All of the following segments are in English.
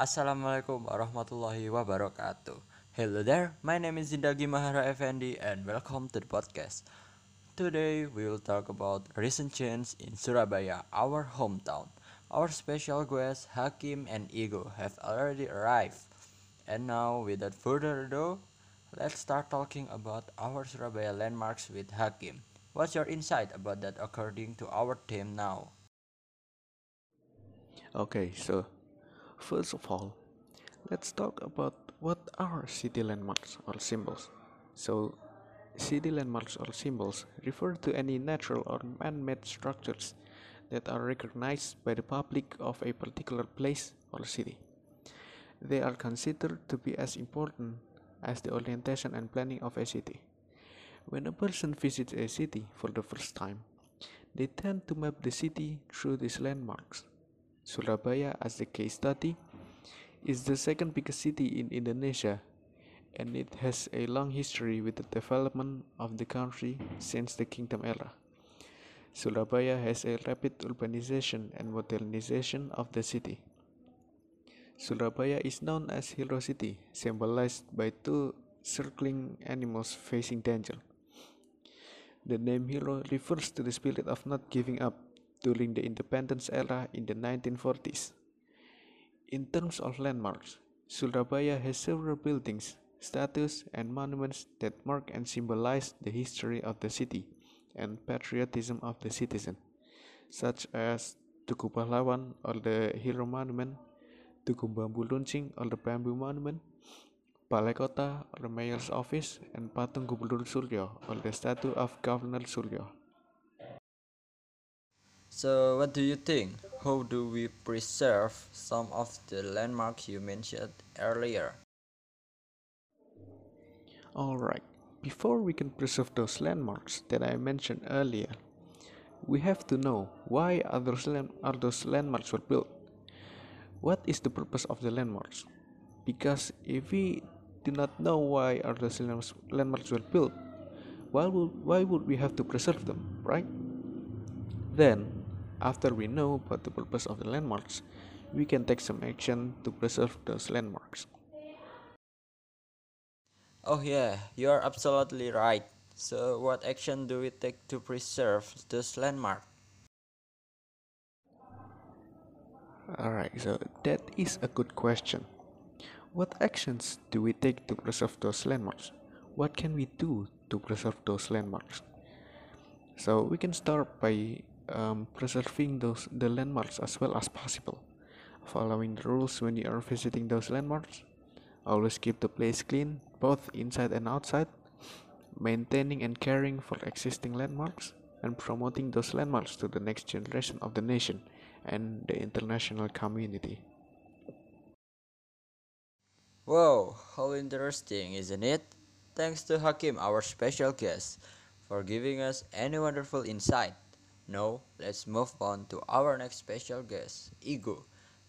Assalamualaikum warahmatullahi wabarakatuh. Hello there, my name is Zindagi Mahara Effendi and welcome to the podcast. Today we will talk about recent change in Surabaya, our hometown. Our special guests Hakim and Ego have already arrived. And now without further ado, let's start talking about our Surabaya landmarks with Hakim. What's your insight about that according to our team now? Okay, so first of all, let's talk about what are city landmarks or symbols. So, city landmarks or symbols refer to any natural or man made structures that are recognized by the public of a particular place or city. They are considered to be as important as the orientation and planning of a city. When a person visits a city for the first time, they tend to map the city through these landmarks. Surabaya, as a case study, is the second biggest city in Indonesia and it has a long history with the development of the country since the kingdom era. Surabaya has a rapid urbanization and modernization of the city. Surabaya is known as Hero City, symbolized by two circling animals facing danger. The name hero refers to the spirit of not giving up during the independence era in the 1940s. In terms of landmarks, Surabaya has several buildings, statues, and monuments that mark and symbolize the history of the city and patriotism of the citizen, such as Tugu Pahlawan or the Hero Monument, Tugu Bambu Luncing or the Bamboo Monument, Balai Kota or the Mayor's Office, and Patung Gubernur Suryo or the statue of Governor Suryo. So, what do you think? How do we preserve some of the landmarks you mentioned earlier? Alright, before we can preserve those landmarks that I mentioned earlier, we have to know why are those, land- are those landmarks were built. What is the purpose of the landmarks? Because if we do not know why are those landmarks, were built, why would, why would we have to preserve them, right? Then, after we know about the purpose of the landmarks, we can take some action to preserve those landmarks. Oh, yeah, you are absolutely right. So, what action do we take to preserve those landmarks? Alright, so that is a good question. What actions do we take to preserve those landmarks? What can we do to preserve those landmarks? So we can start by um, preserving those the landmarks as well as possible. Following the rules when you are visiting those landmarks. Always keep the place clean, both inside and outside. Maintaining and caring for existing landmarks and promoting those landmarks to the next generation of the nation and the international community. Wow, how interesting, isn't it? Thanks to Hakim, our special guest, for giving us any wonderful insight. Now, let's move on to our next special guest, Igo.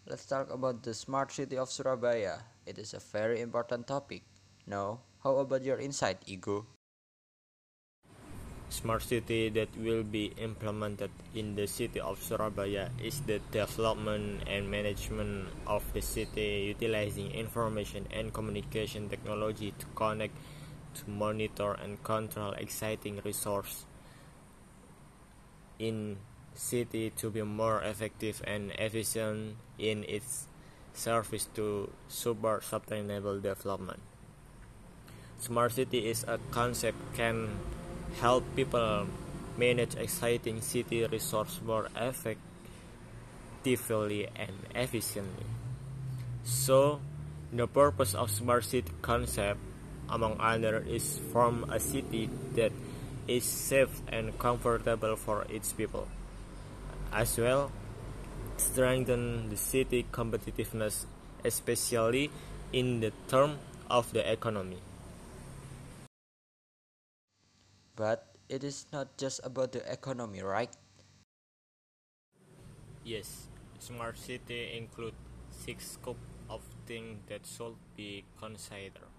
Let's talk about the smart city of Surabaya. It is a very important topic. Now, how about your insight, Igo? smart city that will be implemented in the city of Surabaya is the development and management of the city utilizing information and communication technology to connect to monitor and control exciting resource in city to be more effective and efficient in its service to support sustainable development smart city is a concept can help people manage exciting city resources more effectively and efficiently. So, the purpose of smart city concept, among other is form a city that is safe and comfortable for its people. As well, strengthen the city competitiveness, especially in the term of the economy. But it is not just about the economy, right? Yes, smart city include six scope of things that should be considered,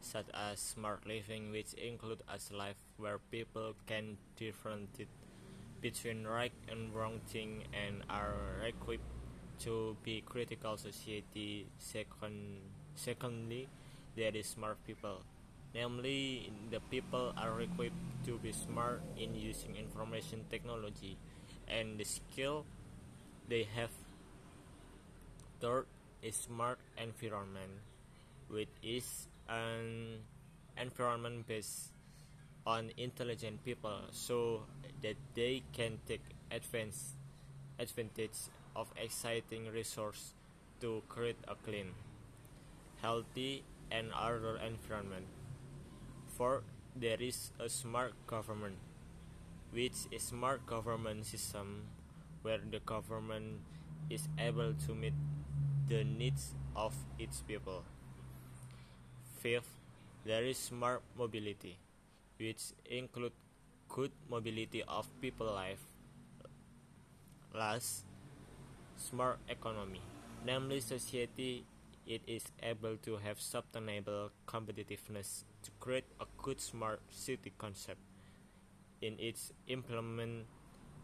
such as smart living, which include a life where people can differentiate between right and wrong thing and are equipped to be critical society. Second, secondly, there is smart people. Namely, the people are equipped to be smart in using information technology and the skill they have. Third is smart environment, which is an environment based on intelligent people so that they can take advance, advantage of exciting resource to create a clean, healthy, and order environment. Fourth, there is a smart government, which is smart government system where the government is able to meet the needs of its people. Fifth, there is smart mobility, which include good mobility of people life. Last, smart economy, namely society it is able to have sustainable competitiveness to create a good smart city concept in its implement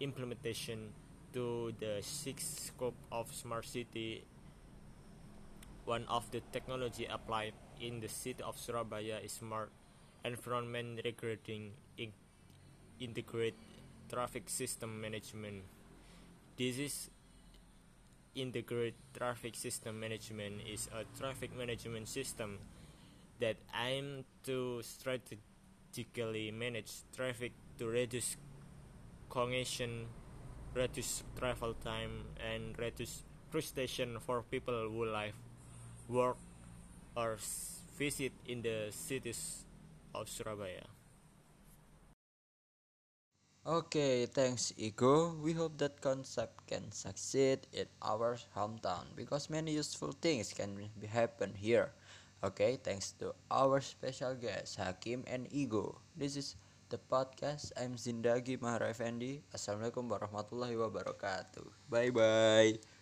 implementation to the six scope of smart city one of the technology applied in the city of Surabaya is smart environment in- integrate traffic system management. This is integrate traffic system management is a traffic management system that aim to strategically manage traffic to reduce congestion, reduce travel time, and reduce frustration for people who live, work, or visit in the cities of Surabaya. Okay, thanks Ego. We hope that concept can succeed in our hometown because many useful things can be happen here. Okay, thanks to our special guests Hakim and Ego. This is the podcast. I'm Zindagi Mahara Effendi. Assalamualaikum warahmatullahi wabarakatuh. Bye bye.